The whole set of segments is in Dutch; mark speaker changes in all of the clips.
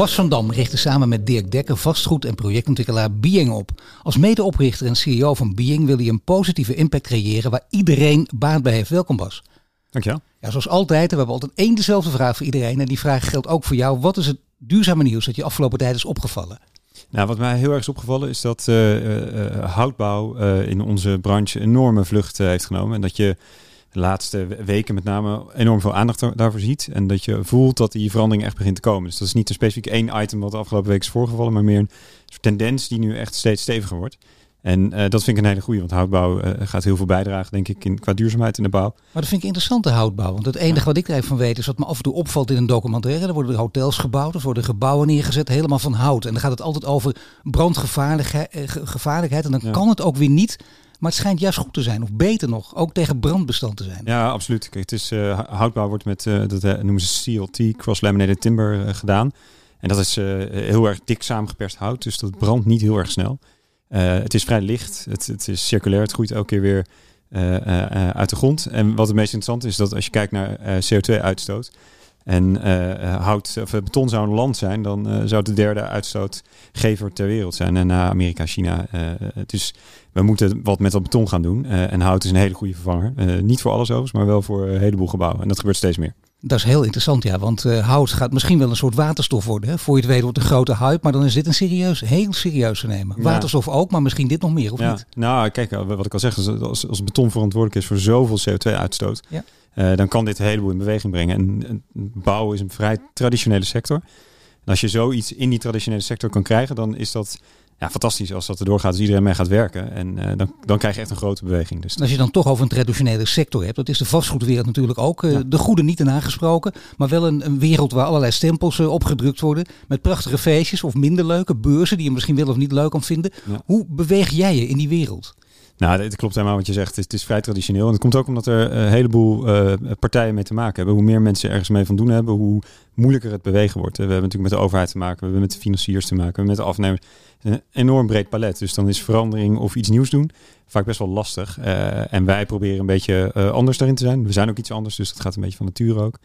Speaker 1: Bas van Dam richtte samen met Dirk Dekker vastgoed- en projectontwikkelaar Being op. Als medeoprichter en CEO van Being wil hij een positieve impact creëren waar iedereen baat bij heeft. Welkom Bas.
Speaker 2: Dankjewel.
Speaker 1: Ja, zoals altijd, we hebben altijd één dezelfde vraag voor iedereen. En die vraag geldt ook voor jou. Wat is het duurzame nieuws dat je afgelopen tijd is opgevallen?
Speaker 2: Nou, wat mij heel erg is opgevallen is dat uh, uh, houtbouw uh, in onze branche enorme vlucht heeft genomen. En dat je de laatste weken met name enorm veel aandacht daarvoor ziet. En dat je voelt dat die verandering echt begint te komen. Dus dat is niet een specifiek één item wat de afgelopen week is voorgevallen, maar meer een soort tendens die nu echt steeds steviger wordt. En uh, dat vind ik een hele goede, want houtbouw uh, gaat heel veel bijdragen, denk ik, in, qua duurzaamheid in de bouw.
Speaker 1: Maar dat vind ik interessante houtbouw. Want het enige wat ik er van weet is wat me af en toe opvalt in een documentaire. Er worden hotels gebouwd, er worden gebouwen neergezet, helemaal van hout. En dan gaat het altijd over brandgevaarlijkheid. En dan ja. kan het ook weer niet. Maar het schijnt juist goed te zijn, of beter nog, ook tegen brandbestand te zijn.
Speaker 2: Ja, absoluut. Kijk, het is, uh, houtbouw wordt met, uh, dat noemen ze CLT, cross-laminated timber, uh, gedaan. En dat is heel erg dik samengeperst hout, dus dat brandt niet heel erg snel. het is vrij licht, het, het, is circulair, het groeit elke keer weer uit de grond. En wat het meest interessant is, dat als je kijkt naar CO2-uitstoot, en uh, hout of beton zou een land zijn, dan uh, zou de derde uitstootgever ter wereld zijn. En na Amerika, China. Dus we moeten wat met dat beton gaan doen. en hout is een hele goede vervanger. niet voor alles overigens, maar wel voor een heleboel gebouwen. En dat gebeurt steeds meer.
Speaker 1: Dat is heel interessant, ja. Want hout gaat misschien wel een soort waterstof worden. Hè? Voor je het weet wordt een grote hype. Maar dan is dit een serieus, heel serieus te nemen. Ja. Waterstof ook, maar misschien dit nog meer, of
Speaker 2: ja.
Speaker 1: niet?
Speaker 2: Nou, kijk, wat ik al zeg. Als, als beton verantwoordelijk is voor zoveel CO2-uitstoot... Ja. Uh, dan kan dit een heleboel in beweging brengen. En, en bouwen is een vrij traditionele sector. En als je zoiets in die traditionele sector kan krijgen, dan is dat ja, fantastisch als dat erdoor gaat, als iedereen mee gaat werken. En uh, dan, dan krijg je echt een grote beweging. Dus
Speaker 1: als je dan toch over een traditionele sector hebt, dat is de vastgoedwereld natuurlijk ook. Uh, ja. De goede niet in aangesproken, maar wel een, een wereld waar allerlei stempels uh, opgedrukt worden. Met prachtige feestjes of minder leuke beurzen die je misschien wel of niet leuk kan vinden. Ja. Hoe beweeg jij je in die wereld?
Speaker 2: Nou, het klopt helemaal wat je zegt. Het is, vrij traditioneel. En het komt ook omdat er een heleboel uh, partijen mee te maken hebben. Hoe meer mensen ergens mee van doen hebben, hoe moeilijker het bewegen wordt. We hebben natuurlijk met de overheid te maken, we hebben met de financiers te maken, we hebben met de afnemers. Een enorm breed palet. Dus dan is verandering of iets nieuws doen vaak best wel lastig. Uh, en wij proberen een beetje anders daarin te zijn. We zijn ook iets anders, dus dat gaat een beetje van nature ook.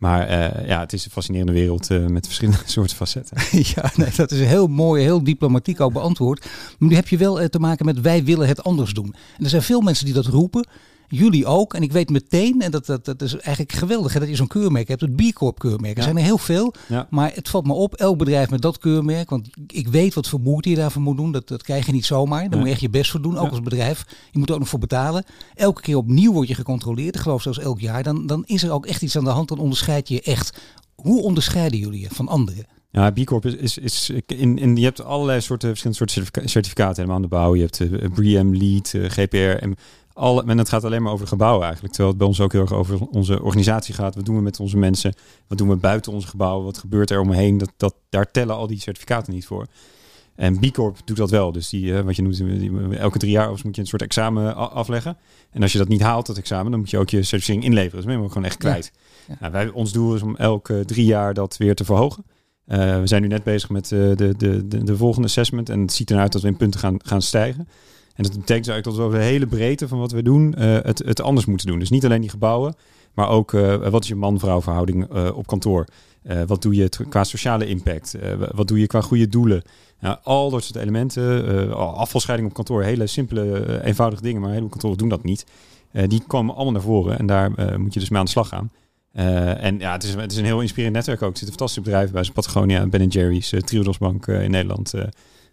Speaker 2: Maar uh, ja, het is een fascinerende wereld uh, met verschillende soorten facetten.
Speaker 1: ja, nee, dat is heel mooi, heel diplomatiek ook beantwoord. Maar nu heb je wel uh, te maken met wij willen het anders doen. En er zijn veel mensen die dat roepen. Jullie ook. En ik weet meteen, en dat, dat, dat is eigenlijk geweldig, hè, dat je zo'n keurmerk hebt. Het B Corp keurmerk. Er ja. zijn er heel veel. Ja. Maar het valt me op, elk bedrijf met dat keurmerk. Want ik weet wat voor moeite je daarvoor moet doen. Dat, dat krijg je niet zomaar. Daar moet je echt je best voor doen, ook als bedrijf. Je moet er ook nog voor betalen. Elke keer opnieuw word je gecontroleerd. Ik geloof zelfs elk jaar. Dan, dan is er ook echt iets aan de hand. Dan onderscheid je je echt. Hoe onderscheiden jullie je van anderen?
Speaker 2: Ja, B Corp is, is, is in, in, je hebt allerlei soorten verschillende soorten certificaten helemaal aan de bouw. Je hebt uh, BREEAM, LEED, uh, GPR. En alle, en het gaat alleen maar over gebouwen eigenlijk. Terwijl het bij ons ook heel erg over onze organisatie gaat. Wat doen we met onze mensen? Wat doen we buiten onze gebouwen? Wat gebeurt er omheen? Dat, dat, daar tellen al die certificaten niet voor. En B Corp doet dat wel. Dus die, uh, wat je noemt, die, elke drie jaar moet je een soort examen afleggen. En als je dat niet haalt, dat examen, dan moet je ook je certificering inleveren. Dus ben je gewoon echt kwijt. Ja. Ja. Nou, wij, ons doel is om elke drie jaar dat weer te verhogen. Uh, we zijn nu net bezig met uh, de, de, de, de, volgende assessment. En het ziet eruit dat we in punten gaan, gaan stijgen. En dat betekent eigenlijk dat we over de hele breedte van wat we doen, uh, het, het anders moeten doen. Dus niet alleen die gebouwen, maar ook uh, wat is je man-vrouw verhouding uh, op kantoor? wat doe je qua sociale impact? wat doe je qua goede doelen? Al dat soort elementen, afvalscheiding op kantoor, hele simpele, eenvoudige dingen, maar een heleboel kantoren doen dat niet. die komen allemaal naar voren en daar moet je dus mee aan de slag gaan. En ja, het is, het is een heel inspirerend netwerk ook. Er zitten fantastische bedrijven bij, zoals Patagonia, Ben Jerry's, uh, Triodos Bank in Nederland.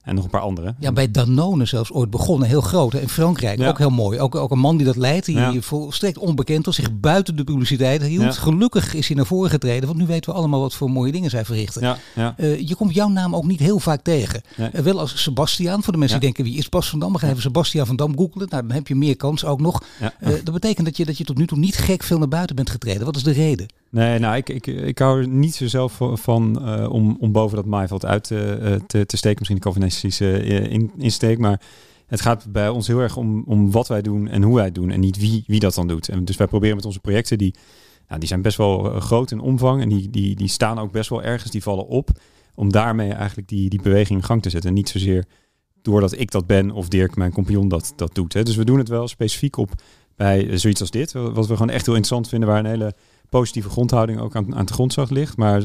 Speaker 2: En nog een paar andere.
Speaker 1: Ja, bij Danone zelfs ooit begonnen. Heel groot. In Frankrijk ja. ook heel mooi. Ook, ook een man die dat leidt. Die ja. volstrekt onbekend was. Zich buiten de publiciteit hield. Ja. Gelukkig is hij naar voren getreden. Want nu weten we allemaal wat voor mooie dingen zij verrichten. Ja. Uh, je komt jouw naam ook niet heel vaak tegen. Uh, wel als Sebastiaan. Voor de mensen die denken wie is Bas van Dam. Gaan even Sebastiaan van Dam googelen. Nou, dan heb je meer kans ook nog. Uh, dat betekent dat je, dat je tot nu toe niet gek veel naar buiten bent getreden. Wat is de reden?
Speaker 2: Nee, nou, ik, ik, ik hou er niet zo zelf van om, om boven dat maaiveld uit te, te, te steken. Misschien de narcistische in, insteek, maar het gaat bij ons heel erg om, om wat wij doen en hoe wij het doen en niet wie, wie dat dan doet. En dus wij proberen met onze projecten, die, nou, die zijn best wel groot in omvang en die, die, die staan ook best wel ergens, die vallen op, om daarmee eigenlijk die, die beweging in gang te zetten. En niet zozeer doordat ik dat ben of Dirk, mijn compagnon, dat, dat doet. Hè. Dus we doen het wel specifiek op bij zoiets als dit, wat we gewoon echt heel interessant vinden, waar een hele positieve grondhouding ook aan, aan de grondslag ligt. Maar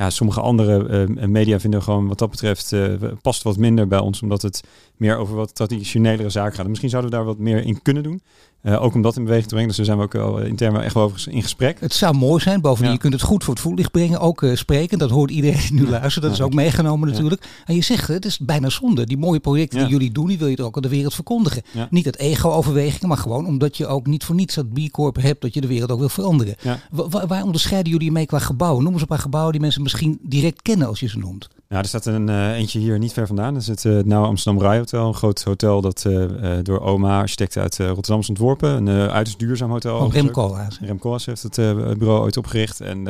Speaker 2: ja, sommige andere uh, media vinden gewoon wat dat betreft uh, past wat minder bij ons, omdat het meer over wat traditionelere zaken gaat. misschien zouden we daar wat meer in kunnen doen. Uh, ook om dat in beweging te brengen. Dus daar zijn we ook wel intern wel echt wel over in gesprek.
Speaker 1: Het zou mooi zijn. Bovendien, je kunt het goed voor het voetlicht brengen. Ook uh, spreken. Dat hoort iedereen die nu ja. luistert. Dat is ook meegenomen natuurlijk. En je zegt, het is bijna zonde. Die mooie projecten die jullie doen, die wil je er ook aan de wereld verkondigen. Niet het ego-overwegingen, maar gewoon omdat je ook niet voor niets dat B Corp hebt, dat je de wereld ook wil veranderen. Waar, waar onderscheiden jullie mee qua gebouwen? Noem eens een paar gebouwen die mensen misschien direct kennen als je ze noemt.
Speaker 2: Nou, er staat een uh, eentje hier niet ver vandaan. Dat is het uh, nou Amsterdam Rai Hotel. Een groot hotel dat uh, door OMA, architect uit Rotterdam is ontworpen. Een uiterst duurzaam hotel.
Speaker 1: Oh, Remco
Speaker 2: Remco heeft het bureau ooit opgericht. En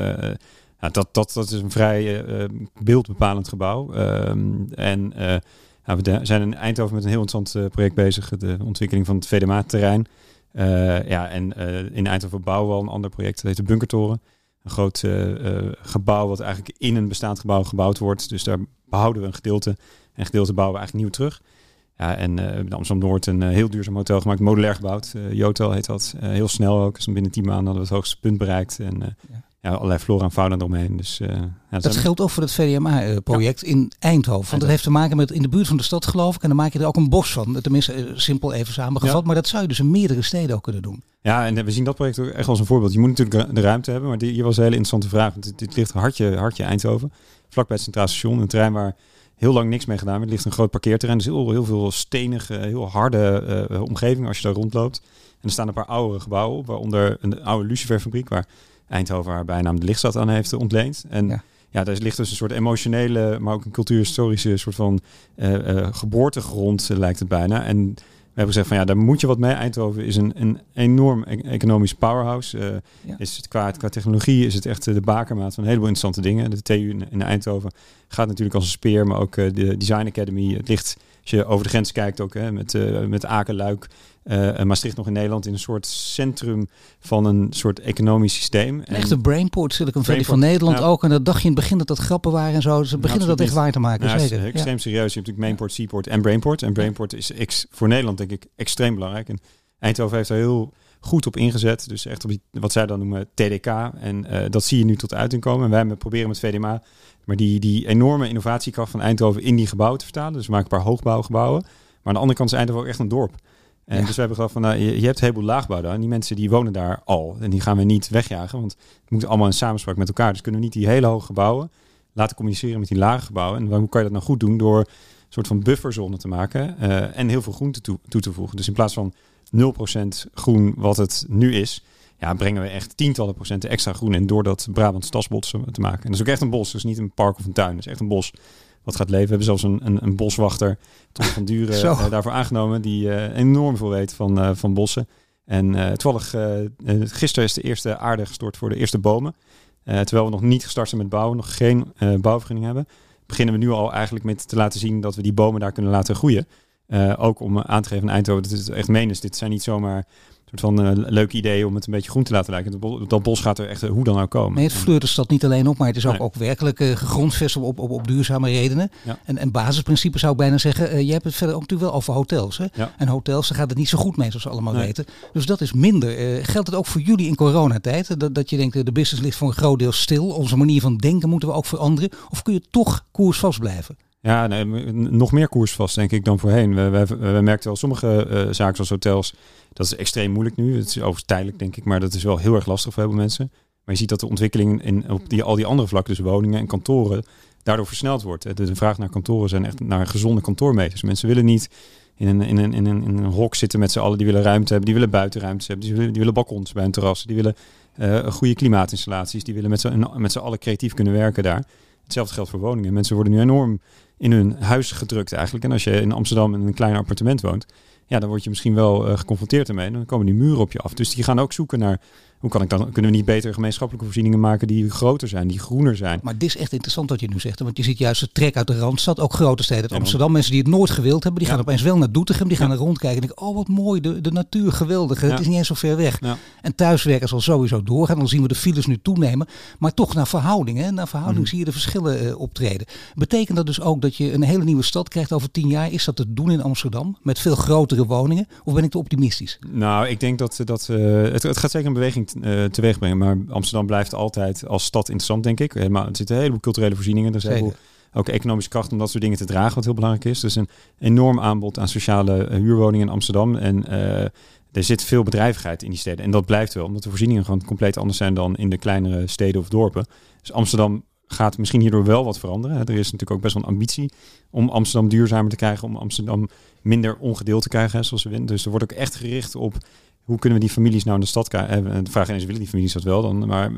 Speaker 2: ja, dat, dat, dat is een vrij beeldbepalend gebouw. Ehm, en nou, we zijn in Eindhoven met een heel interessant project bezig. De ontwikkeling van het VDMA-terrein. ja, en in Eindhoven bouwen we al een ander project. Dat heet de Bunkertoren een groot uh, gebouw wat eigenlijk in een bestaand gebouw gebouwd wordt. Dus daar behouden we een gedeelte. En gedeelte bouwen we eigenlijk nieuw terug. Ja, en uh, in Amsterdam-Noord een heel duurzaam hotel gemaakt, modulair gebouwd. Uh, heet dat. heel snel ook. Dus binnen tien maanden hadden we het hoogste punt bereikt. En ja ja, allerlei flora en fauna eromheen. Dus, uh,
Speaker 1: ja, dat geldt ook voor het VDMA-project in Eindhoven. Want dat heeft te maken met in de buurt van de stad, geloof ik. En dan maak je er ook een bos van. Tenminste, uh, simpel even samengevat. Maar dat zou je dus in meerdere steden ook kunnen doen.
Speaker 2: Ja, en we zien dat project ook echt als een voorbeeld. Je moet natuurlijk de ruimte hebben. Maar die, hier was een hele interessante vraag. Want dit, ligt hartje, hartje Eindhoven. Vlakbij het Centraal Station. Een terrein waar heel lang niks mee gedaan wordt. Er ligt een groot parkeerterrein. Dus heel, heel veel stenige, heel harde uh, omgeving als je daar rondloopt. En er staan een paar oude gebouwen op. Waaronder een oude luciferfabriek waar Eindhoven haar bijnaam de lichtstad aan heeft ontleend. En ja. ja, daar ligt dus een soort emotionele, maar ook een cultuurhistorische soort van uh, uh, geboortegrond, lijkt het bijna. En we hebben gezegd van ja, daar moet je wat mee. Eindhoven is een, een enorm e-, economisch powerhouse. Uh, ja. is het qua, qua technologie is het echt de bakermaat van een heleboel interessante dingen. De TU in, in Eindhoven gaat natuurlijk als een speer, maar ook de Design Academy. Het ligt, als je over de grens kijkt ook, hè, met, met Aken, Luik, uh, Maastricht nog in Nederland in een soort centrum van een soort economisch systeem.
Speaker 1: En echt een brainport, Silicon Valley van Nederland ook. En dat dacht je in het begin dat dat grappen waren en zo. Ze beginnen dat echt waar te maken.
Speaker 2: Zeker. extreem serieus. Je hebt natuurlijk Mainport, Seaport en Brainport. En Brainport is ex, voor Nederland denk ik extreem belangrijk. En Eindhoven heeft er heel goed op ingezet. Dus echt op die, wat zij dan noemen TDK. En uh, dat zie je nu tot uiting komen. En wij proberen met VDMA maar die, die enorme innovatiekracht van Eindhoven in die gebouwen te vertalen. Dus we maken een paar hoogbouwgebouwen. Maar aan de andere kant is Eindhoven ook echt een dorp. En dus we hebben gedacht van, nou, je, je hebt een heleboel laagbouw daar. En die mensen die wonen daar al. En die gaan we niet wegjagen, want het moet allemaal in samenspraak met elkaar. Dus kunnen we niet die hele hoge gebouwen laten communiceren met die lage gebouwen. En hoe kan je dat nou goed doen? Door een soort van bufferzone te maken uh, en heel veel groen toe, toe te voegen. Dus in plaats van 0% groen wat het nu is, ja, brengen we echt tientallen procenten extra groen in door dat Brabant stadsbos te maken. En dat is ook echt een bos, dus niet een park of een tuin. Dat is echt een bos wat gaat leven. We hebben zelfs een, een, een boswachter, Tom van Duren, uh, daarvoor aangenomen. Die uh, enorm veel weet van, uh, van bossen. En toevallig, gisteren is de eerste aarde gestort voor de eerste bomen. terwijl we nog niet gestart zijn met bouwen, nog geen bouwvergunning hebben. Beginnen we nu al eigenlijk met te laten zien dat we die bomen daar kunnen laten groeien. Ook om aan te geven aan Eindhoven dat het echt meen is. Dit zijn niet zomaar soort van uh, leuk idee om het een beetje groen te laten lijken. Dat bos gaat er echt hoe dan ook komen.
Speaker 1: Nee, het fleurt de stad niet alleen op, maar het is ook, ook werkelijk uh, gegrondvest op, op, op duurzame redenen. Ja. En, en basisprincipe zou ik bijna zeggen, je hebt het verder ook natuurlijk wel over hotels. Hè? Ja. En hotels, daar gaat het niet zo goed mee, zoals we allemaal nee. weten. Dus dat is minder. geldt het ook voor jullie in coronatijd? Dat, dat je denkt, de business ligt voor een groot deel stil. Onze manier van denken moeten we ook veranderen. Of kun je toch koersvast blijven?
Speaker 2: Ja, nog meer koersvast denk ik dan voorheen. We, we, we merkten wel sommige uh, zaken zoals hotels, dat is extreem moeilijk nu. Het is overigens tijdelijk denk ik, maar dat is wel heel erg lastig voor heel veel mensen. Maar je ziet dat de ontwikkeling in, op die, al die andere vlakken, dus woningen en kantoren, daardoor versneld wordt. De, vraag naar kantoren zijn echt naar gezonde kantoormeters. Mensen willen niet in een, in een, in een, in een hok zitten met z'n allen. Die willen ruimte hebben, die willen buitenruimte hebben, die willen, die willen balkons bij hun terrassen, die willen uh, goede klimaatinstallaties, die willen met z'n allen creatief kunnen werken daar. Hetzelfde geldt voor woningen. Mensen worden nu enorm in hun huis gedrukt eigenlijk. En als je in Amsterdam in een klein appartement woont, ja, dan word je misschien wel uh, geconfronteerd ermee. Dan komen die muren op je af. Dus die gaan ook zoeken naar hoe kan ik dan, kunnen we niet beter gemeenschappelijke voorzieningen maken die groter zijn, die groener zijn?
Speaker 1: Maar dit is echt interessant wat je nu zegt. Want je ziet juist de trek uit de Randstad, ook grote steden. Amsterdam, mensen die het nooit gewild hebben, die gaan opeens wel naar Doetinchem. Die gaan er rondkijken en denken, oh wat mooi, de, de natuur geweldig. Het is niet eens zo ver weg. En thuiswerken zal sowieso doorgaan. Dan zien we de files nu toenemen. Maar toch naar verhoudingen, naar verhouding mhm. zie je de verschillen uh, optreden. Betekent dat dus ook dat je een hele nieuwe stad krijgt over tien jaar? Is dat te doen in Amsterdam? Met veel grotere woningen? Of ben ik te optimistisch?
Speaker 2: Nou, ik denk dat, dat uh, het, het, gaat zeker een beweging uh, teweeg brengen. Maar Amsterdam blijft altijd als stad interessant, denk ik. Helemaal, er zitten een heleboel culturele voorzieningen. Er zijn ook economische kracht om dat soort dingen te dragen, wat heel belangrijk is. Dus een enorm aanbod aan sociale huurwoningen in Amsterdam. En er zit veel bedrijvigheid in die steden. En dat blijft wel, omdat de voorzieningen gewoon compleet anders zijn dan in de kleinere steden of dorpen. Dus Amsterdam gaat misschien hierdoor wel wat veranderen. Er is natuurlijk ook best wel een ambitie om Amsterdam duurzamer te krijgen, om Amsterdam minder ongedeeld te krijgen, zoals we winnen. Dus er wordt ook echt gericht op hoe kunnen we die families nou in de stad krijgen? De vraag is, willen die families dat wel dan? Maar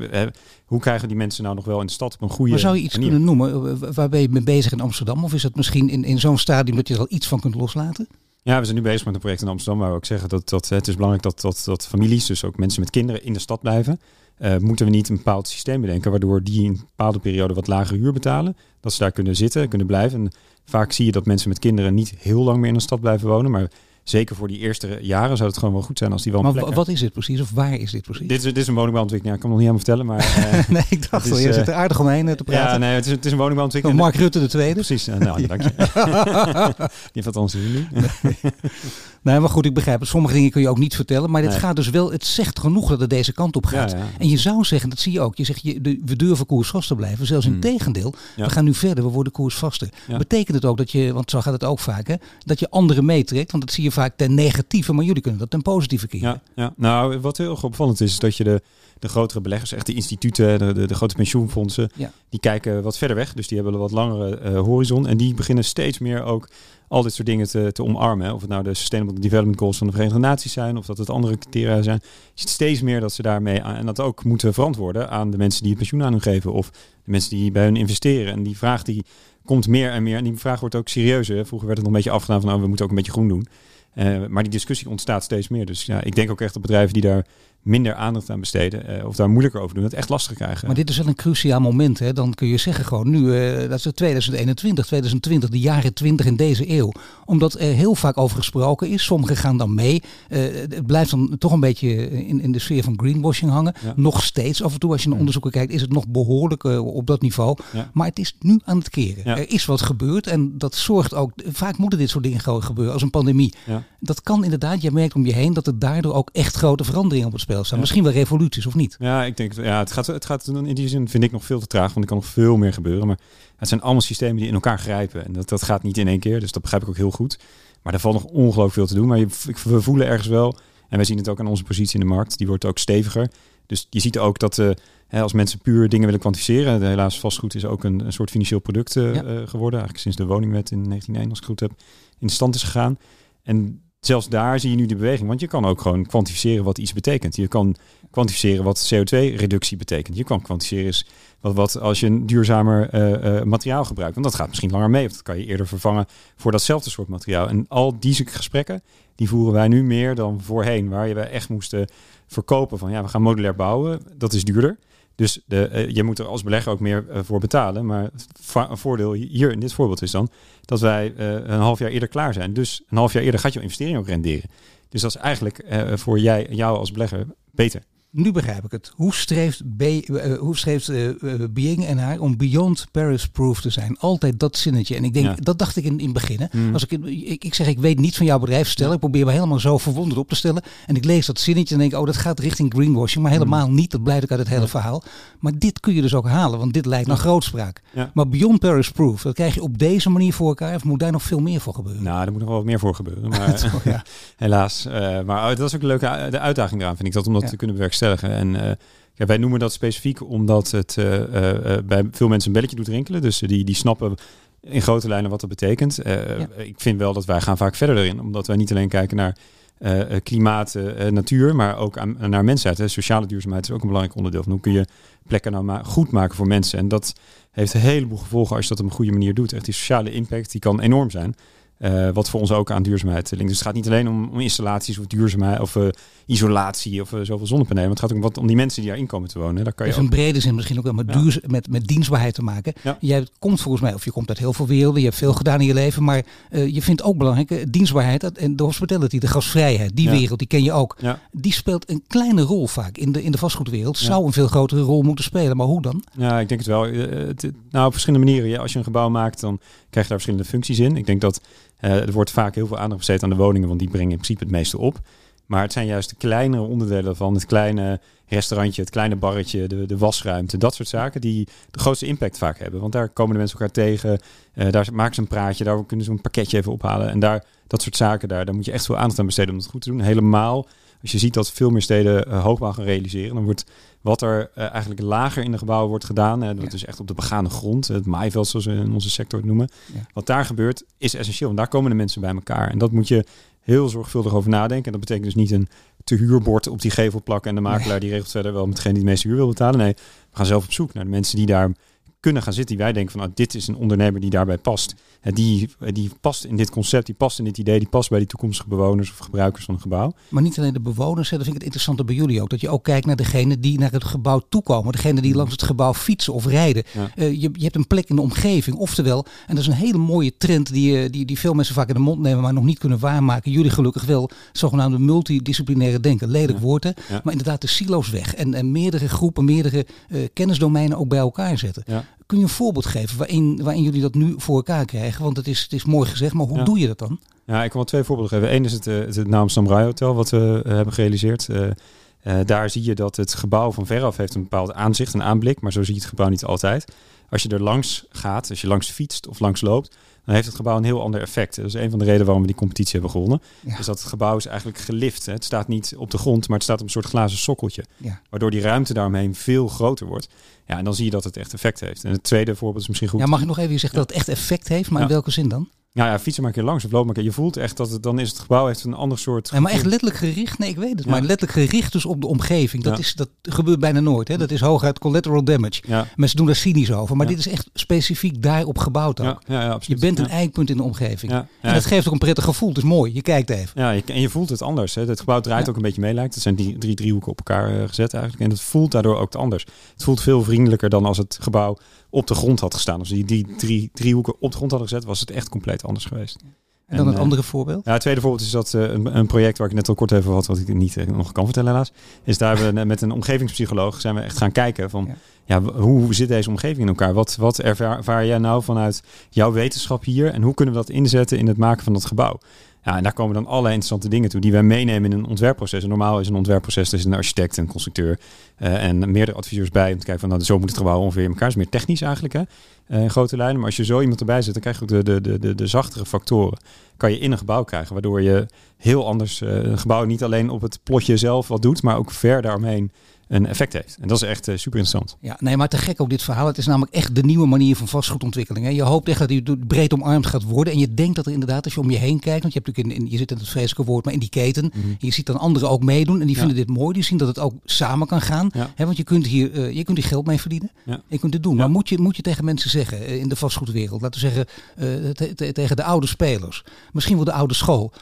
Speaker 2: hoe krijgen we die mensen nou nog wel in de stad op een goede
Speaker 1: Maar zou je iets kunnen noemen? Waar ben je mee bezig in Amsterdam? Of is het misschien in, in zo'n stadium dat je er al iets van kunt loslaten?
Speaker 2: Ja, we zijn nu bezig met een project in Amsterdam waar we ook zeggen dat, dat het is belangrijk dat, dat, dat families, dus ook mensen met kinderen, in de stad blijven. Uh, moeten we niet een bepaald systeem bedenken waardoor die in een bepaalde periode wat lagere huur betalen. Dat ze daar kunnen zitten, kunnen blijven. En vaak zie je dat mensen met kinderen niet heel lang meer in een stad blijven wonen. Maar zeker voor die eerste jaren zou het gewoon wel goed zijn als die wel
Speaker 1: Maar wat is dit precies? Of waar is dit precies?
Speaker 2: Dit is, dit is een woningbouwontwikkeling. Ja, ik kan nog niet helemaal vertellen. Maar,
Speaker 1: uh, nee, ik dacht al, je uh, zit er aardig omheen te praten.
Speaker 2: Ja, nee, het is, het is een woningbouwontwikkeling.
Speaker 1: Mark Rutte de tweede.
Speaker 2: Precies, nou, dank je. die heeft dat ons nu.
Speaker 1: Nee, maar goed, ik begrijp het. Sommige dingen kun je ook niet vertellen. Maar dit gaat dus wel, het zegt genoeg dat het deze kant op gaat. En je zou zeggen, dat zie je ook. Je zegt, je, de, we durven koersvast te blijven. Zelfs in hmm. tegendeel. We gaan nu verder, we worden koersvaster. Betekent het ook dat je, want zo gaat het ook vaak, hè, dat je anderen meetrekt? Want dat zie je vaak ten negatieve, maar jullie kunnen dat ten positieve keren.
Speaker 2: Ja, ja. nou, wat heel opvallend is, is dat je de, de grotere beleggers, echt de instituten, de, de, de grote pensioenfondsen, die kijken wat verder weg. Dus die hebben een wat langere uh, horizon. En die beginnen steeds meer ook al dit soort dingen te, omarmen. Of het nou de Sustainable Development Goals van de Verenigde Naties zijn, of dat het andere criteria zijn. Je ziet steeds meer dat ze daarmee aan, en dat ook moeten verantwoorden aan de mensen die het pensioen aan hun geven, of de mensen die bij hun investeren. En die vraag die komt meer en meer. En die vraag wordt ook serieuzer. Vroeger werd het nog een beetje afgedaan van nou, we moeten ook een beetje groen doen. Uh, maar die discussie ontstaat steeds meer. Dus ja, ik denk ook echt dat bedrijven die daar minder aandacht aan besteden uh, of daar moeilijker over doen, het echt lastig krijgen.
Speaker 1: Maar dit is wel een cruciaal moment. Hè? Dan kun je zeggen gewoon nu, uh, dat is 2021, 2020, de jaren 20 in deze eeuw. Omdat er heel vaak over gesproken is. Sommigen gaan dan mee. Uh, het blijft dan toch een beetje in, in de sfeer van greenwashing hangen. Ja. Nog steeds af en toe als je naar onderzoeken kijkt, is het nog behoorlijk op dat niveau. Ja. Maar het is nu aan het keren. Ja. Er is wat gebeurd en dat zorgt ook, vaak moeten dit soort dingen gewoon gebeuren als een pandemie. Dat kan inderdaad, je merkt om je heen dat er daardoor ook echt grote veranderingen op het spel staan. Misschien wel revoluties of niet.
Speaker 2: Ja, ik denk, ja, het gaat, het gaat in die zin vind ik nog veel te traag, want er kan nog veel meer gebeuren. Maar het zijn allemaal systemen die in elkaar grijpen. En dat, dat gaat niet in één keer, dus dat begrijp ik ook heel goed. Maar er valt nog ongelooflijk veel te doen. Maar je, we voelen ergens wel, en wij zien het ook aan onze positie in de markt, die wordt ook steviger. Dus je ziet ook dat uh, als mensen puur dingen willen kwantificeren, helaas vastgoed is ook een, een soort financieel product uh, geworden, eigenlijk sinds de woningwet in 1901, als ik goed heb, in stand is gegaan. En zelfs daar zie je nu de beweging. Want je kan ook gewoon kwantificeren wat iets betekent. Je kan kwantificeren wat CO2-reductie betekent. Je kan kwantificeren wat, wat als je een duurzamer uh, uh, materiaal gebruikt. Want dat gaat misschien langer mee. Of dat kan je eerder vervangen voor datzelfde soort materiaal. En al die gesprekken, die voeren wij nu meer dan voorheen. Waar je echt moesten verkopen van ja, we gaan modulair bouwen. Dat is duurder. Dus de, uh, je moet er als belegger ook meer uh, voor betalen. Maar een voordeel hier in dit voorbeeld is dan dat wij uh, een half jaar eerder klaar zijn. Dus een half jaar eerder gaat jouw investering ook renderen. Dus dat is eigenlijk voor jij, jou als belegger beter
Speaker 1: nu begrijp ik het. Hoe streeft, B, uh, hoe streeft uh, Being en haar om beyond Paris proof te zijn? Altijd dat zinnetje. En ik denk, dat dacht ik in, in het begin. Mm. Als ik, ik, ik zeg, ik weet niet van jouw bedrijf stellen. Ik probeer me helemaal zo verwonderd op te stellen. En ik lees dat zinnetje en denk, oh, dat gaat richting greenwashing. Maar helemaal mm. niet. Dat blijkt ook uit het hele verhaal. Maar dit kun je dus ook halen, want dit lijkt naar grootspraak. Maar beyond Paris proof, dat krijg je op deze manier voor elkaar. Of moet daar nog veel meer voor gebeuren?
Speaker 2: Nou, er moet nog wel wat meer voor gebeuren. Maar Toch, helaas. maar oh, dat is ook een leuke de uitdaging eraan, vind ik. Dat om dat te kunnen bewerkstelligen en uh, ja, wij noemen dat specifiek omdat het uh, uh, bij veel mensen een belletje doet rinkelen. Dus die, die snappen in grote lijnen wat dat betekent. Ja. Ik vind wel dat wij gaan vaak verder erin. Omdat wij niet alleen kijken naar klimaat, natuur, maar ook aan, naar mensheid. Hè. Sociale duurzaamheid is ook een belangrijk onderdeel van hoe kun je plekken nou maar goed maken voor mensen. En dat heeft een heleboel gevolgen als je dat op een goede manier doet. Echt die sociale impact, die kan enorm zijn. Uh, wat voor ons ook aan duurzaamheid linkt. Dus het gaat niet alleen om, om installaties of duurzaamheid of uh, isolatie of uh, zoveel zonnepanelen. Maar het gaat ook wat om die mensen die daarin komen te wonen. Daar kan je
Speaker 1: dus
Speaker 2: ook...
Speaker 1: in brede zin misschien ook wel met, ja. met, met dienstbaarheid te maken. Ja. Jij komt volgens mij, of je komt uit heel veel werelden, je hebt veel gedaan in je leven. Maar je vindt ook belangrijk, dienstbaarheid en de hospitality, de gastvrijheid, die ja. wereld, die ken je ook. Die speelt een kleine rol vaak in de, in de vastgoedwereld. Zou een veel grotere rol moeten spelen. Maar hoe dan?
Speaker 2: Ja, ik denk het wel. Het, nou, op verschillende manieren. Als je een gebouw maakt, dan krijg je daar verschillende functies in. Ik denk dat er wordt vaak heel veel aandacht besteed aan de woningen, want die brengen in principe het meeste op. Maar het zijn juist de kleinere onderdelen van het kleine restaurantje, het kleine barretje, de, de wasruimte, dat soort zaken die de grootste impact vaak hebben. Want daar komen de mensen elkaar tegen, uh, daar maken ze een praatje, daar kunnen ze een pakketje even ophalen. En daar, dat soort zaken, daar, daar moet je echt veel aandacht aan besteden om het goed te doen. Helemaal als je ziet dat veel meer steden uh, hoogbouw gaan realiseren, dan wordt wat er uh, eigenlijk lager in de gebouwen wordt gedaan, en dat ja. is echt op de begane grond, het maaiveld zoals we in onze sector het noemen. Ja. Wat daar gebeurt is essentieel, want daar komen de mensen bij elkaar. En dat moet je heel zorgvuldig over nadenken. En dat betekent dus niet een te huurbord op die gevel plakken en de makelaar nee. die regelt verder wel met degene die de meeste huur wil betalen. Nee, we gaan zelf op zoek naar de mensen die daar kunnen gaan zitten. Die wij denken van, nou, dit is een ondernemer die daarbij past. Die, die past in dit concept, die past in dit idee, die past bij die toekomstige bewoners of gebruikers van een gebouw.
Speaker 1: Maar niet alleen de bewoners, hè, dat vind ik het interessante bij jullie ook. Dat je ook kijkt naar degene die naar het gebouw toekomen. Degene die langs het gebouw fietsen of rijden. Ja. Uh, je, je hebt een plek in de omgeving. Oftewel, en dat is een hele mooie trend die, die, die veel mensen vaak in de mond nemen, maar nog niet kunnen waarmaken. Jullie gelukkig wel, zogenaamde multidisciplinaire denken. Lelijk ja. woord, hè? Ja. maar inderdaad de silo's weg. En, en meerdere groepen, meerdere uh, kennisdomeinen ook bij elkaar zetten. Kun je een voorbeeld geven waarin, waarin jullie dat nu voor elkaar krijgen? Want het is, het is mooi gezegd, maar hoe ja. doe je dat dan?
Speaker 2: Ja, ik kan wel twee voorbeelden geven. Eén is het, het, het Naam Samurai Hotel, wat we uh, hebben gerealiseerd. Uh, daar zie je dat het gebouw van veraf heeft een bepaald aanzicht, een aanblik. Maar zo zie je het gebouw niet altijd. Als je er langs gaat, als je langs fietst of langs loopt, dan heeft het gebouw een heel ander effect. Dat is een van de redenen waarom we die competitie hebben gewonnen. Ja. Dus dat het gebouw is eigenlijk gelift. Hè. Het staat niet op de grond, maar het staat op een soort glazen sokkeltje. Ja. Waardoor die ruimte daaromheen veel groter wordt. Ja, en dan zie je dat het echt effect heeft. En het tweede voorbeeld is misschien goed.
Speaker 1: Ja, mag ik nog even zeggen dat het echt effect heeft, maar in welke zin dan?
Speaker 2: Ja, ja, fietsen maar een keer langs of loop maar een keer. Je voelt echt dat het dan is het gebouw heeft een ander soort.
Speaker 1: Ja, maar echt letterlijk gericht. Nee, ik weet het. Ja. Maar letterlijk gericht dus op de omgeving. Dat, ja. is, dat gebeurt bijna nooit. Hè? Dat is hooguit collateral damage. Mensen doen daar cynisch over. Maar dit is echt specifiek daarop gebouwd ook. Je bent een eikpunt in de omgeving. En dat geeft ook een prettig gevoel. Het is mooi. Je kijkt even.
Speaker 2: Ja, je, en je voelt het anders. Hè? Het gebouw draait ook een beetje mee lijkt. Het zijn die drie driehoeken op elkaar uh, gezet eigenlijk. En het voelt daardoor ook anders. Het voelt veel vriendelijker dan als het gebouw op de grond had gestaan. Als die, die drie driehoeken op de grond hadden gezet, was het echt compleet anders geweest.
Speaker 1: En dan een andere voorbeeld?
Speaker 2: Ja, het tweede voorbeeld is dat uh, een, een, project waar ik net al kort over had, wat ik niet uh, nog kan vertellen helaas, is daar we met een omgevingspsycholoog zijn we echt gaan kijken van, ja, ja hoe zit deze omgeving in elkaar? Wat, wat ervaar, ervaar jij nou vanuit jouw wetenschap hier en hoe kunnen we dat inzetten in het maken van dat gebouw? Ja, en daar komen dan allerlei interessante dingen toe die wij meenemen in een ontwerpproces. En normaal is een ontwerpproces, er is een architect, een constructeur uh, en meerdere adviseurs bij om te kijken van nou, zo moet het gebouw ongeveer in elkaar. is meer technisch eigenlijk, hè, uh, grote lijnen. Maar als je zo iemand erbij zet, dan krijg je ook de, de, de, de, de zachtere factoren. Kan je in een gebouw krijgen, waardoor je heel anders uh, een gebouw niet alleen op het plotje zelf wat doet, maar ook ver daaromheen een effect heeft. En dat is echt uh, super interessant.
Speaker 1: Ja, nee, maar te gek ook dit verhaal. Het is namelijk echt de nieuwe manier van vastgoedontwikkeling. Hè. Je hoopt echt dat die breed omarmd gaat worden. En je denkt dat er inderdaad, als je om je heen kijkt, want je, hebt natuurlijk in, in, je zit in het vreselijke woord, maar in die keten. Mm -hmm. Je ziet dan anderen ook meedoen en die ja. vinden dit mooi. Die zien dat het ook samen kan gaan. Ja. Hè, want je kunt hier uh, je kunt hier geld mee verdienen. Ja. Je kunt het doen. Maar moet je, moet je tegen mensen zeggen uh, in de vastgoedwereld, laten we zeggen te, te, tegen de oude spelers, misschien wel de oude school.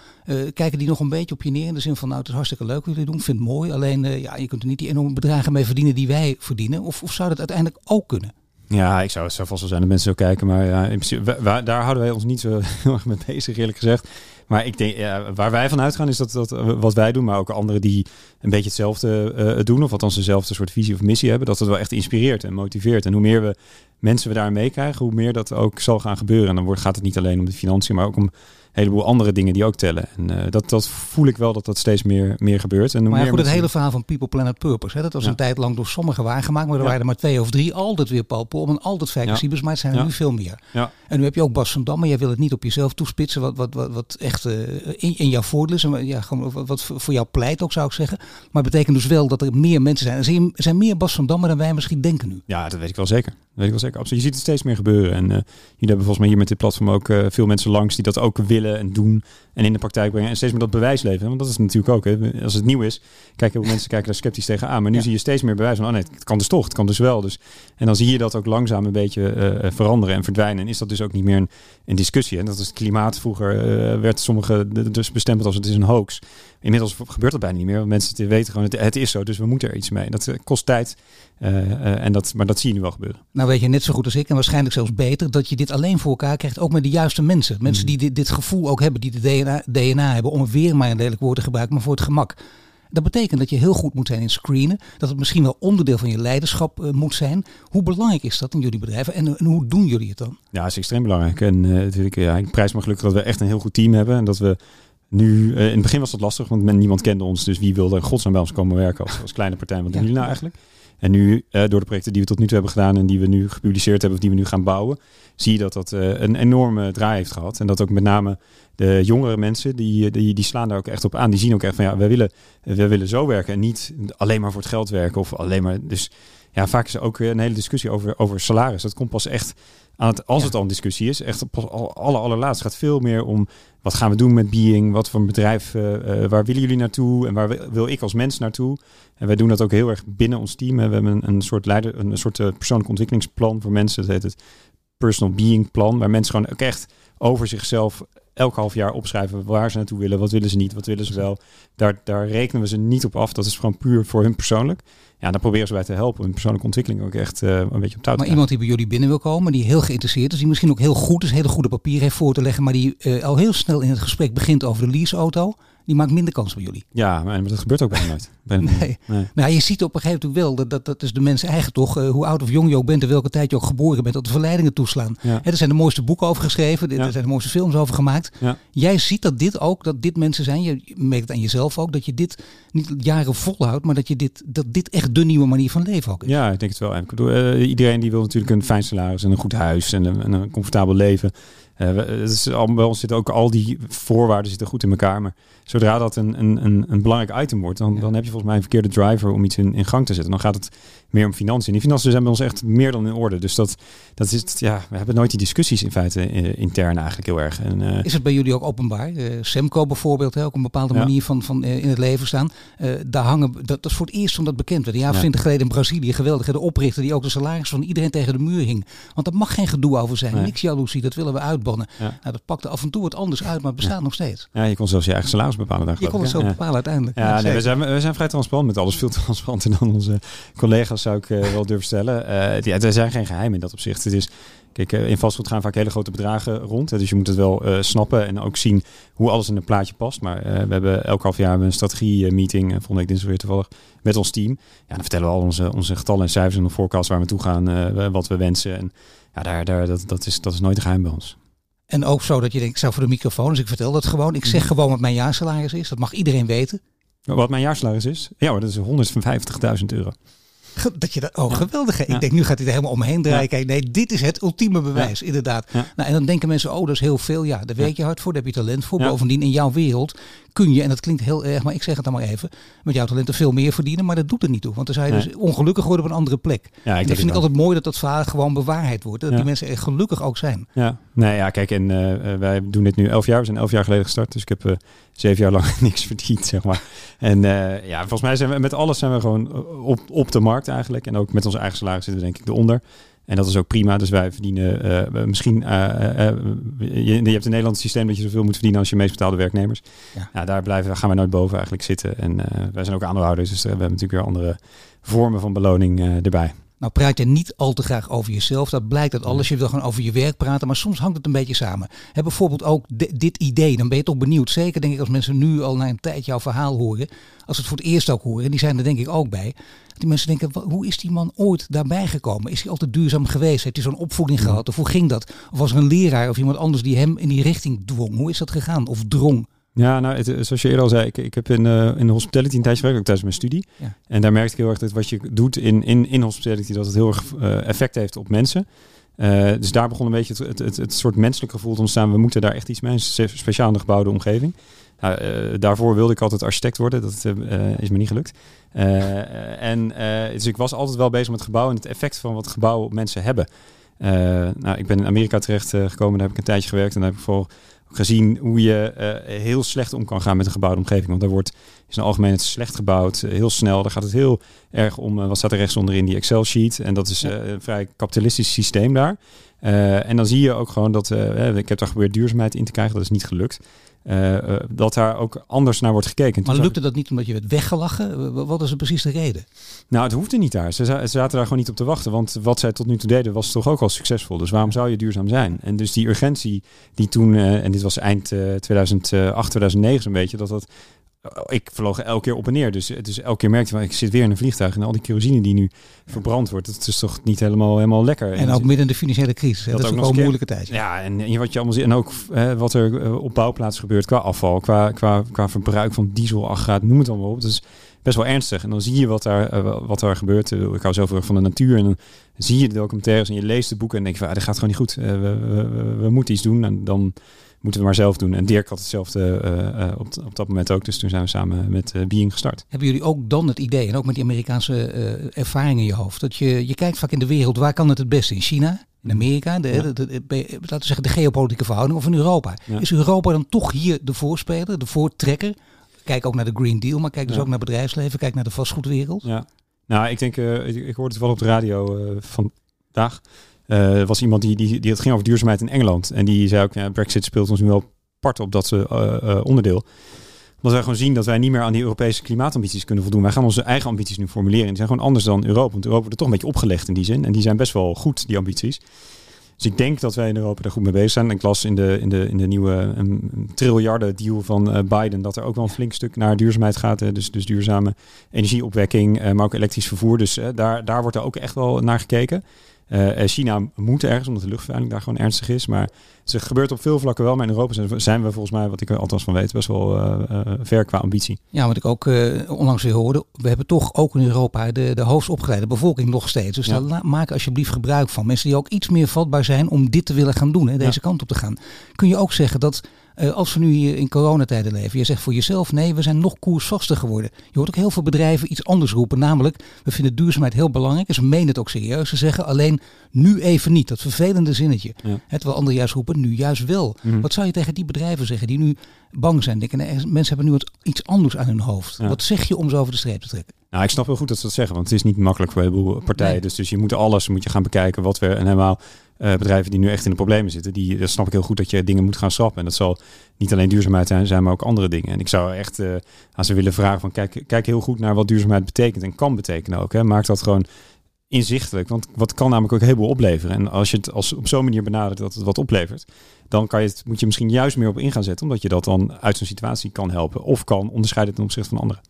Speaker 1: Kijken die nog een beetje op je neer in de zin van nou het is hartstikke leuk wat jullie doen, vind het mooi. Alleen ja, je kunt er niet die enorme bedragen mee verdienen die wij verdienen. Of, of zou dat uiteindelijk ook kunnen?
Speaker 2: Ja, ik zou het zou vast wel zijn dat mensen zo kijken, maar ja, in principe, daar houden wij ons niet zo heel erg mee bezig, eerlijk gezegd. Maar ik denk, ja, waar wij van uitgaan is dat, dat wat wij doen, maar ook anderen die een beetje hetzelfde uh, doen, of althans dezelfde soort visie of missie hebben, dat het wel echt inspireert en motiveert. En hoe meer we mensen we daar meekrijgen, hoe meer dat ook zal gaan gebeuren. En dan wordt, gaat het niet alleen om de financiën, maar ook om heleboel andere dingen die ook tellen. En uh, dat, dat voel ik wel dat dat steeds meer, meer gebeurt. En
Speaker 1: maar ja, goed, het hele verhaal van People Planet Purpose. Hè, dat was ja. een tijd lang door sommigen waargemaakt. Maar er ja. waren er maar twee of drie. Altijd weer Paul Pol en altijd. Ja. Maar het zijn er nu veel meer. En nu heb je ook Bas van Dam. Maar jij wil het niet op jezelf toespitsen. Wat, wat, wat, wat echt uh, in, in jouw voordeel is. En ja, gewoon wat, wat voor jou pleit ook zou ik zeggen. Maar het betekent dus wel dat er meer mensen zijn. Er zijn, er zijn meer Bas van Damme dan wij misschien denken nu.
Speaker 2: Ja, dat weet ik wel zeker. Weet ik wel Zeker, absoluut. Je ziet het steeds meer gebeuren. En uh, jullie hebben volgens mij hier met dit platform ook uh, veel mensen langs die dat ook willen en doen en in de praktijk brengen. En steeds meer dat bewijs leveren. Want dat is natuurlijk ook, hè. als het nieuw is, kijken mensen kijken daar sceptisch tegenaan. Maar nu ja. zie je steeds meer bewijs van, oh nee, het kan dus toch, het kan dus wel. Dus, en dan zie je dat ook langzaam een beetje uh, veranderen en verdwijnen. En is dat dus ook niet meer een, een discussie. En dat is het klimaat. Vroeger werd sommige dus bestempeld als het is een hoax. Inmiddels gebeurt dat bijna niet meer. Want mensen weten gewoon, het, het is zo, dus we moeten er iets mee. Dat kost tijd. Uh, en dat, maar dat zie je nu wel gebeuren.
Speaker 1: Nou weet je net zo goed als ik en waarschijnlijk zelfs beter dat je dit alleen voor elkaar krijgt, ook met de juiste mensen. Mensen die dit, dit gevoel ook hebben, die de DNA, DNA hebben, om weer maar een lelijk woord te gebruiken, maar voor het gemak. Dat betekent dat je heel goed moet zijn in screenen. Dat het misschien wel onderdeel van je leiderschap uh, moet zijn. Hoe belangrijk is dat in jullie bedrijven en, en hoe doen jullie het dan?
Speaker 2: Ja, het is extreem belangrijk. En natuurlijk, ja, ik prijs me gelukkig dat we echt een heel goed team hebben. En dat we nu, in het begin was dat lastig, want men, niemand kende ons. Dus wie wilde godsnaam bij ons komen werken als, als kleine partij? Wat doen jullie nou eigenlijk? En nu, uh, door de projecten die we tot nu toe hebben gedaan en die we nu gepubliceerd hebben of die we nu gaan bouwen, zie je dat dat uh, een enorme draai heeft gehad. En dat ook met name de jongere mensen, die, die, die slaan daar ook echt op aan. Die zien ook echt van ja, wij willen, wij willen zo werken en niet alleen maar voor het geld werken of alleen maar. Dus ja, vaak is er ook een hele discussie over, over salaris. Dat komt pas echt aan het, als ja. het al een discussie is, echt pas al, aller, allerlaatst gaat veel meer om wat gaan we doen met Being, wat voor een bedrijf, uh, uh, waar willen jullie naartoe en waar wil ik als mens naartoe. En wij doen dat ook heel erg binnen ons team. We hebben een, een soort leider, een soort uh, persoonlijk ontwikkelingsplan voor mensen. Dat heet het Personal Being Plan, waar mensen gewoon ook echt over zichzelf elk half jaar opschrijven waar ze naartoe willen, wat willen ze niet, wat willen ze wel. Daar, daar rekenen we ze niet op af. Dat is gewoon puur voor hun persoonlijk. Ja, daar proberen ze bij te helpen. Hun persoonlijke ontwikkeling ook echt uh, een beetje op touw
Speaker 1: Maar iemand die bij jullie binnen wil komen, die heel geïnteresseerd is, die misschien ook heel goed is, hele goede papier heeft voor te leggen, maar die uh, al heel snel in het gesprek begint over de leaseauto die maakt minder kans bij jullie.
Speaker 2: Ja, maar dat gebeurt ook bijna nooit.
Speaker 1: nee. nee. nee. Nou, je ziet op een gegeven moment wel, dat, dat, dat is de mensen eigen toch, uh, hoe oud of jong je ook bent en welke tijd je ook geboren bent, dat de verleidingen toeslaan. Ja. Er zijn de mooiste boeken over geschreven, ja. er zijn de mooiste films over gemaakt. Ja. Jij ziet dat dit ook, dat dit mensen zijn, je merkt het aan jezelf ook, dat je dit niet jaren volhoudt, maar dat, je dit, dat dit echt de nieuwe manier van leven ook is.
Speaker 2: Ja, ik denk het wel. Ik bedoel, uh, iedereen die wil natuurlijk een fijn salaris en een goed huis en een, en een comfortabel leven. Het is al, bij ons zitten ook al die voorwaarden zitten goed in elkaar. Maar zodra dat een, een, een, een belangrijk item wordt, dan, ja. dan heb je volgens mij een verkeerde driver om iets in, in gang te zetten. Dan gaat het meer om financiën. Die financiën zijn bij ons echt meer dan in orde. Dus dat, dat is, ja, we hebben nooit die discussies in feite uh, intern eigenlijk heel erg. En, uh,
Speaker 1: is het bij jullie ook openbaar? Uh, Semco bijvoorbeeld, hè, ook een bepaalde ja. manier van, van in het leven staan. daar hangen, dat, dat is voor het eerst van dat bekend werd. Een jaar of twintig geleden in Brazilië, geweldig. De oprichter die ook de salaris van iedereen tegen de muur hing. Want er mag geen gedoe over zijn. Nee. Niks jaloezie, dat willen we uitbannen. Ja. Nou, dat pakte af en toe wat anders uit, maar het bestaat nog steeds.
Speaker 2: Ja, je kon zelfs je eigen salaris bepalen. Daar
Speaker 1: je kon het zo bepalen uiteindelijk.
Speaker 2: Ja, nee, we, zijn, we zijn vrij transparant met alles. Veel transparanter dan onze collega's zou ik wel durven stellen. Uh, ja, er zijn geen geheimen in dat opzicht. Het is, kijk, uh, in vastgoed gaan vaak hele grote bedragen rond. Dus je moet het wel uh, snappen en ook zien hoe alles in een plaatje past. Maar we hebben elk half jaar een strategie-meeting, volgende week dinsdag weer toevallig, met ons team. Ja, dan vertellen we al onze, onze getallen en cijfers en de forecast waar we toe gaan, wat we wensen. En ja, daar, daar, dat, dat, is, dat is nooit een geheim bij ons.
Speaker 1: En ook zo dat je denkt, ik zou voor de microfoon, dus ik vertel dat gewoon. Ik zeg gewoon wat mijn jaarsalaris is. Dat mag iedereen weten.
Speaker 2: Wat mijn jaarsalaris is? Ja, dat is 150.000 euro.
Speaker 1: Dat je dat, oh geweldig. Ja. Ik denk, nu gaat hij er helemaal omheen draaien. Ja. Kijk, nee, dit is het ultieme bewijs, inderdaad. Nou, en dan denken mensen, oh, dat is heel veel. Ja, daar werk je hard voor, daar heb je talent voor. Bovendien, in jouw wereld kun je, en dat klinkt heel erg, maar ik zeg het dan maar even, met jouw talenten veel meer verdienen, maar dat doet er niet toe. Want dan zou je nee. dus ongelukkig worden op een andere plek. Ja, ik en dat vind ik altijd mooi dat dat verhaal gewoon bewaarheid wordt. Dat die mensen echt gelukkig ook zijn.
Speaker 2: Ja, nee, ja, kijk, en uh, wij doen dit nu elf jaar. We zijn elf jaar geleden gestart, dus ik heb uh, zeven jaar lang niks verdiend, zeg maar. En uh, ja, volgens mij zijn we met alles zijn we gewoon op, op de markt eigenlijk. En ook met onze eigen salaris zitten we denk ik eronder. En dat is ook prima. Dus wij verdienen misschien. Je, je, hebt in Nederland het systeem dat je zoveel moet verdienen als je meest betaalde werknemers. Ja. Nou, daar blijven, gaan we nooit boven eigenlijk zitten. En wij zijn ook aandeelhouders, dus we hebben natuurlijk weer andere vormen van beloning erbij.
Speaker 1: Nou praat je niet al te graag over jezelf. Dat blijkt uit alles. Je wil gewoon over je werk praten. Maar soms hangt het een beetje samen. Heb bijvoorbeeld ook dit idee. Dan ben je toch benieuwd. Zeker denk ik als mensen nu al na een tijd jouw verhaal horen. Als ze het voor het eerst ook horen. Die zijn er denk ik ook bij. Die mensen denken, hoe is die man ooit daarbij gekomen? Is hij altijd duurzaam geweest? Heeft hij zo'n opvoeding gehad? Of hoe ging dat? Of was er een leraar of iemand anders die hem in die richting dwong? Hoe is dat gegaan? Of drong?
Speaker 2: Ja, nou, het, zoals je eerder al zei, ik, ik heb in, uh, in de hospitality een tijdje gewerkt, ook tijdens mijn studie. Ja. En daar merkte ik heel erg dat wat je doet in, in, in hospitality, dat het heel erg uh, effect heeft op mensen. Uh, dus daar begon een beetje het, het, het, het, soort menselijk gevoel te ontstaan. We moeten daar echt iets mee, speciaal in de gebouwde omgeving. Nou, daarvoor wilde ik altijd architect worden, dat is me niet gelukt. en dus ik was altijd wel bezig met gebouwen en het effect van wat gebouwen op mensen hebben. nou, ik ben in Amerika terecht gekomen, daar heb ik een tijdje gewerkt en daar heb ik vooral gezien hoe je heel slecht om kan gaan met een gebouwde omgeving. Want daar wordt is in algemeen het slecht gebouwd, heel snel. Daar gaat het heel erg om, wat staat er rechts onder in die Excel-sheet. En dat is een vrij kapitalistisch systeem daar. En dan zie je ook gewoon dat, ik heb daar geprobeerd duurzaamheid in te krijgen, dat is niet gelukt. Uh, uh, dat daar ook anders naar wordt gekeken.
Speaker 1: Maar lukte dat niet omdat je werd weggelachen? Wat is er precies de reden?
Speaker 2: Nou, het hoefde niet daar. Ze, ze, zaten daar gewoon niet op te wachten. Want wat zij tot nu toe deden was toch ook al succesvol. Dus waarom zou je duurzaam zijn? En dus die urgentie die toen, en dit was eind 2008, 2009 zo'n beetje, dat dat ik vloog elke keer op en neer. Dus, dus elke keer merkte ik, ik zit weer in een vliegtuig. En al die kerosine die nu verbrand wordt, dat is toch niet helemaal, helemaal lekker.
Speaker 1: En, ook midden in de financiële crisis. Dat, dat is ook een moeilijke tijd.
Speaker 2: Ja, en, wat je allemaal ziet. En ook wat er op bouwplaats gebeurt qua afval, qua, qua, qua verbruik van diesel, aggregaat, noem het allemaal op. Dus best wel ernstig. En dan zie je wat daar, wat daar gebeurt. Ik hou zoveel van de natuur. En dan zie je de documentaires en je leest de boeken en denk je, ah, dit gaat gewoon niet goed. we, we, we moeten iets doen. En dan moeten we maar zelf doen. En Dirk had hetzelfde uh, uh, op, op dat moment ook. Dus toen zijn we samen met uh, Being gestart.
Speaker 1: Hebben jullie ook dan het idee, en ook met die Amerikaanse ervaring in je hoofd, dat je, je kijkt vaak in de wereld, waar kan het het beste? In China? In mhm. Amerika, de, ja. de, de, laten we zeggen de geopolitieke verhouding, of in Europa. Is Europa dan toch hier de voorspeler, de voortrekker? Kijk ook naar de Green Deal, maar kijk dus ook naar bedrijfsleven, kijk naar de vastgoedwereld.
Speaker 2: Ja. Nou, ik denk, ik, ik hoorde het wel op de radio vandaag. Uh, was iemand die, die, die het ging over duurzaamheid in Engeland. En die zei ook, ja, Brexit speelt ons nu wel part op dat uh, uh, onderdeel. Omdat wij gewoon zien dat wij niet meer aan die Europese klimaatambities kunnen voldoen. Wij gaan onze eigen ambities nu formuleren. Die zijn gewoon anders dan Europa. Want Europa wordt er toch een beetje opgelegd in die zin. En die zijn best wel goed, die ambities. Dus ik denk dat wij in Europa daar goed mee bezig zijn. Ik las in de, in de, in de nieuwe triljarden deal van Biden dat er ook wel een flink stuk naar duurzaamheid gaat. Dus, dus duurzame energieopwekking, maar ook elektrisch vervoer. Dus daar, daar wordt er ook echt wel naar gekeken. Uh, China moet ergens, omdat de luchtvervuiling daar gewoon ernstig is. Maar het gebeurt op veel vlakken wel. Maar in Europa zijn we volgens mij, wat ik er althans van weet, best wel uh, ver qua ambitie.
Speaker 1: Ja, wat ik ook onlangs weer hoorde. We hebben toch ook in Europa de, de hoogstopgeleide bevolking nog steeds. Dus ja. maak alsjeblieft gebruik van. Mensen die ook iets meer vatbaar zijn om dit te willen gaan doen. Hè, deze kant op te gaan. Kun je ook zeggen dat uh, als we nu hier in coronatijden leven, je zegt voor jezelf, nee, we zijn nog koersvaster geworden. Je hoort ook heel veel bedrijven iets anders roepen, namelijk, we vinden duurzaamheid heel belangrijk en ze menen het ook serieus. Ze zeggen alleen, nu even niet, dat vervelende zinnetje. Ja. Terwijl anderen juist roepen, nu juist wel. Mm. Wat zou je tegen die bedrijven zeggen die nu bang zijn? Denken, nee, mensen hebben nu wat, iets anders aan hun hoofd. Ja. Wat zeg je om ze over de streep te trekken?
Speaker 2: Nou, ik snap wel goed dat ze dat zeggen, want het is niet makkelijk voor een heleboel partijen. Nee. Dus, dus je moet alles moet je gaan bekijken wat we en helemaal uh, bedrijven die nu echt in de problemen zitten, die, dat snap ik heel goed dat je dingen moet gaan schrappen. En dat zal niet alleen duurzaamheid zijn, zijn maar ook andere dingen. En ik zou echt uh, aan ze willen vragen van kijk, kijk heel goed naar wat duurzaamheid betekent en kan betekenen ook. Hè. Maak dat gewoon inzichtelijk, want wat kan namelijk ook een heleboel opleveren. En als je het als op zo'n manier benadert dat het wat oplevert, dan kan je het, moet je misschien juist meer op in gaan zetten, omdat je dat dan uit zo'n situatie kan helpen of kan onderscheiden ten opzichte van anderen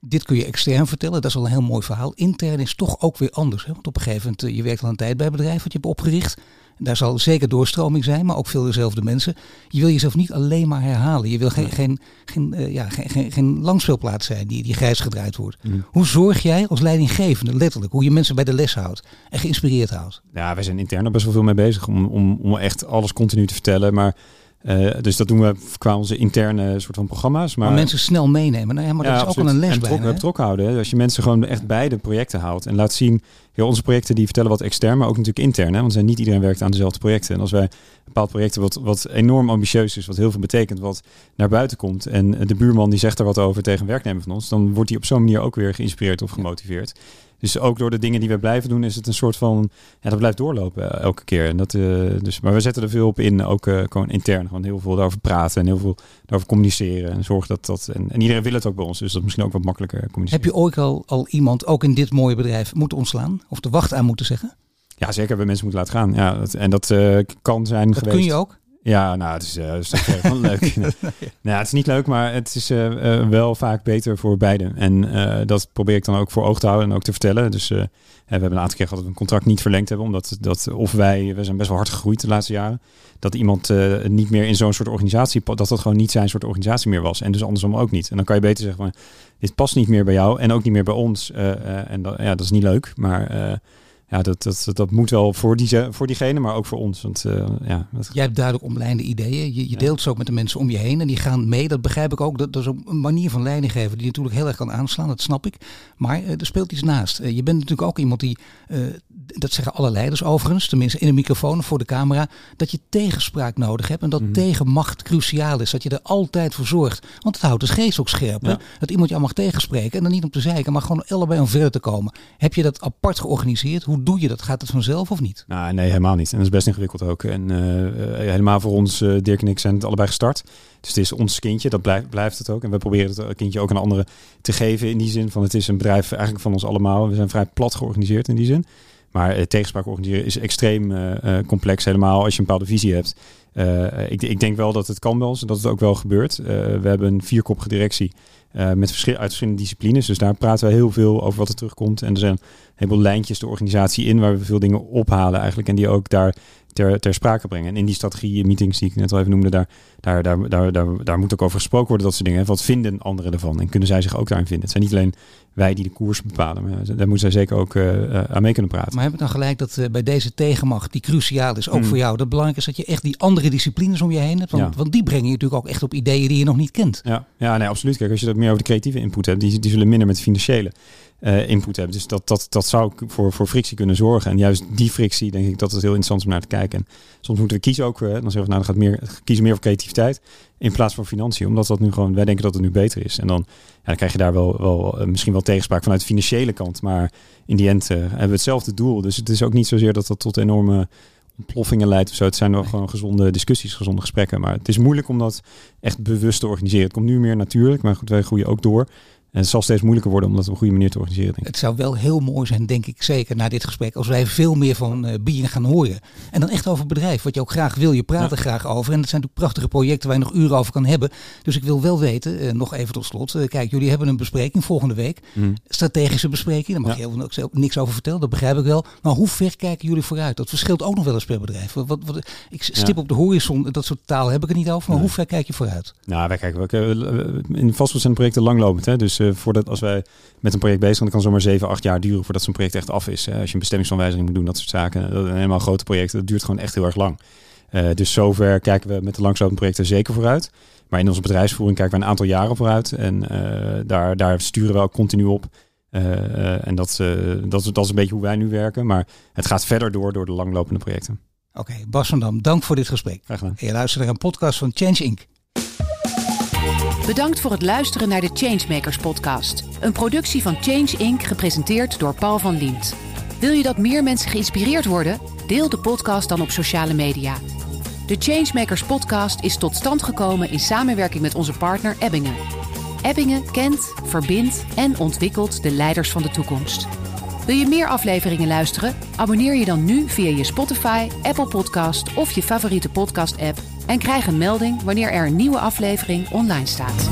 Speaker 1: dit kun je extern vertellen, dat is al een heel mooi verhaal. Intern is toch ook weer anders. Hè? Want op een gegeven moment, eh, je werkt al een tijd bij een bedrijf wat je hebt opgericht. Daar zal zeker doorstroming zijn, maar ook veel dezelfde mensen. Je wil jezelf niet alleen maar herhalen. Je wil geen, geen, geen, uh, ja, geen, geen, geen langspeelplaats zijn die, die grijs gedraaid wordt. Mm. Hoe zorg jij als leidinggevende, letterlijk, hoe je mensen bij de les houdt en geïnspireerd houdt?
Speaker 2: Ja, wij zijn intern er best wel veel mee bezig om, om, om echt alles continu te vertellen. Maar uh, dus dat doen we qua onze interne soort van programma's. Maar,
Speaker 1: maar mensen snel meenemen. Nou ja, maar dat is ook wel een les en
Speaker 2: trok, bijna, trok houden. Als je mensen gewoon echt beide projecten houdt en laat zien. Ja, onze projecten die vertellen wat extern, maar ook natuurlijk intern. Hè, want zijn niet iedereen werkt aan dezelfde projecten. En als wij bepaald project wat, wat enorm ambitieus is, wat heel veel betekent, wat naar buiten komt. En de buurman die zegt er wat over tegen een werknemer van ons. Dan wordt hij op zo'n manier ook weer geïnspireerd of gemotiveerd. Dus ook door de dingen die we blijven doen, is het een soort van. Ja, dat blijft doorlopen eh, elke keer. En dat, uh, dus, maar we zetten er veel op in, ook uh, gewoon intern. Gewoon heel veel daarover praten en heel veel daarover communiceren. En zorgen dat dat. En, en, iedereen wil het ook bij ons, dus dat is misschien ook wat makkelijker communiceren.
Speaker 1: Heb je ooit al, al iemand, ook in dit mooie bedrijf, moeten ontslaan? Of de wacht aan moeten zeggen?
Speaker 2: Ja, zeker. We mensen moeten laten gaan. Ja, dat, en dat kan zijn
Speaker 1: dat
Speaker 2: geweest.
Speaker 1: kun je ook?
Speaker 2: Ja, nou, het is, uh, het is wel leuk. nou, het is niet leuk, maar het is uh, uh, wel vaak beter voor beiden. En dat probeer ik dan ook voor oog te houden en ook te vertellen. Dus we hebben een aantal keer gehad dat we een contract niet verlengd hebben. Omdat dat, of wij, we zijn best wel hard gegroeid de laatste jaren. Dat iemand niet meer in zo'n soort organisatie, dat dat gewoon niet zijn soort organisatie meer was. En dus andersom ook niet. En dan kan je beter zeggen, maar, dit past niet meer bij jou en ook niet meer bij ons. en dat, ja, dat is niet leuk, maar ja, dat, dat, dat moet wel voor, die, voor diegene, maar ook voor ons. Want, uh, ja, dat...
Speaker 1: Jij hebt duidelijk omlijnde ideeën. Je, je deelt ze ook met de mensen om je heen en die gaan mee. Dat begrijp ik ook. Dat, dat is een manier van leiding geven die natuurlijk heel erg kan aanslaan. Dat snap ik. Maar uh, er speelt iets naast. Uh, je bent natuurlijk ook iemand die dat zeggen alle leiders overigens, tenminste in de microfoon voor de camera, dat je tegenspraak nodig hebt en dat
Speaker 2: Mhm.
Speaker 1: tegenmacht cruciaal is. Dat je er altijd voor zorgt. Want het houdt de geest ook scherp.
Speaker 2: Ja.
Speaker 1: Dat iemand jou mag tegenspreken en dan niet om te zeiken, maar gewoon allebei om verder te komen. Heb je dat apart georganiseerd? Hoe doe je dat? Gaat het vanzelf of niet?
Speaker 2: Nou, nee, helemaal niet. En dat is best ingewikkeld ook. En eh, eh, helemaal voor ons, eh, Dirk en ik zijn het allebei gestart. Dus het is ons kindje, dat blijft, blijft het ook. En we proberen het kindje ook aan anderen te geven in die zin van het is een bedrijf eigenlijk van ons allemaal. We zijn vrij plat georganiseerd in die zin. Maar eh, tegenspraak organiseren is extreem eh, eh, complex, helemaal als je een bepaalde visie hebt. Ik, ik denk wel dat het kan en dat het ook wel gebeurt. We hebben een vierkoppige directie met verschil, uit verschillende disciplines. Dus daar praten we heel veel over wat er terugkomt. En er zijn een heleboel lijntjes de organisatie in waar we veel dingen ophalen eigenlijk. En die ook daar ter, ter sprake brengen. En in die strategie meetings die ik net al even noemde, daar, daar, daar, daar, daar, daar moet ook over gesproken worden, dat soort dingen. Wat vinden anderen ervan? En kunnen zij zich ook daarin vinden? Het zijn niet alleen wij die de koers bepalen, maar daar moeten zij zeker ook eh, eh, aan mee kunnen praten.
Speaker 1: Maar heb ik dan gelijk dat eh, bij deze tegenmacht, die cruciaal is, ook
Speaker 2: Hmm.
Speaker 1: voor jou, dat belangrijk is dat je echt die andere disciplines om je heen hebt? Want,
Speaker 2: Ja.
Speaker 1: want die brengen je natuurlijk ook echt op ideeën die je nog niet kent.
Speaker 2: Ja, ja nee, absoluut. Kijk, als je dat meer over de creatieve input hebt, die, die zullen minder met financiële input hebben. Dus dat, dat, dat zou ook voor, voor frictie kunnen zorgen. En juist die frictie, denk ik, dat het heel interessant is om naar te kijken. En soms moeten we kiezen ook, eh, dan zeggen we, nou, dan gaat meer, kiezen meer voor creativiteit in plaats van financiën. Omdat dat nu gewoon, wij denken dat het nu beter is. En dan, ja, dan krijg je daar wel, wel eh, misschien wel tegenspraak vanuit de financiële kant. Maar in die end eh, hebben we hetzelfde doel. Dus het is ook niet zozeer dat dat tot enorme ontploffingen leidt of zo. Het zijn wel gewoon gezonde discussies, gezonde gesprekken. Maar het is moeilijk om dat echt bewust te organiseren. Het komt nu meer natuurlijk, maar goed, wij groeien ook door. En het zal steeds moeilijker worden om dat op een goede manier te organiseren, denk ik.
Speaker 1: Het zou wel heel mooi zijn, denk ik zeker, na dit gesprek, als wij veel meer van bieren gaan horen. En dan echt over het bedrijf, wat je ook graag wil. Je praat er graag over. En het zijn natuurlijk prachtige projecten waar je nog uren over kan hebben. Dus ik wil wel weten, eh, nog even tot slot. eh, kijk, jullie hebben een bespreking volgende week.
Speaker 2: Mhm.
Speaker 1: Strategische bespreking, daar mag
Speaker 2: Ja.
Speaker 1: je heel niks- niks over vertellen, dat begrijp ik wel. Maar hoe ver kijken jullie vooruit? Dat verschilt ook nog wel eens per bedrijf. Wat, wat, ik stip
Speaker 2: Ja.
Speaker 1: op de horizon, dat soort taal heb ik er niet over. Maar
Speaker 2: Nee.
Speaker 1: hoe ver kijk je vooruit?
Speaker 2: Nou, wij kijken ook in vastgoed zijn projecten langlopend. Hè? Dus eh, voordat als wij met een project bezig zijn, dan kan zomaar 7, 8 jaar duren voordat zo'n project echt af is. Hè? Als je een bestemmingsaanwijzing moet doen, dat soort zaken. Dat zijn helemaal grote projecten. Dat duurt gewoon echt heel erg lang. Eh, dus zover kijken we met de langslopende projecten zeker vooruit. Maar in onze bedrijfsvoering kijken we een aantal jaren vooruit. En eh, daar, daar sturen we ook continu op. Eh, eh, en dat, eh, dat, is, dat is een beetje hoe wij nu werken. Maar het gaat verder door door de langlopende projecten.
Speaker 1: Oké, Bas van Dam, dank voor dit gesprek.
Speaker 2: Graag gedaan.
Speaker 1: En je luistert naar een podcast van Change Inc.
Speaker 3: Bedankt voor het luisteren naar de Changemakers podcast. Een productie van Change Inc. gepresenteerd door Paul van Liemt. Wil je dat meer mensen geïnspireerd worden? Deel de podcast dan op sociale media. De Changemakers podcast is tot stand gekomen in samenwerking met onze partner Ebbingen. Ebbingen kent, verbindt en ontwikkelt de leiders van de toekomst. Wil je meer afleveringen luisteren? Abonneer je dan nu via je Spotify, Apple Podcast of je favoriete podcast-app en krijg een melding wanneer er een nieuwe aflevering online staat.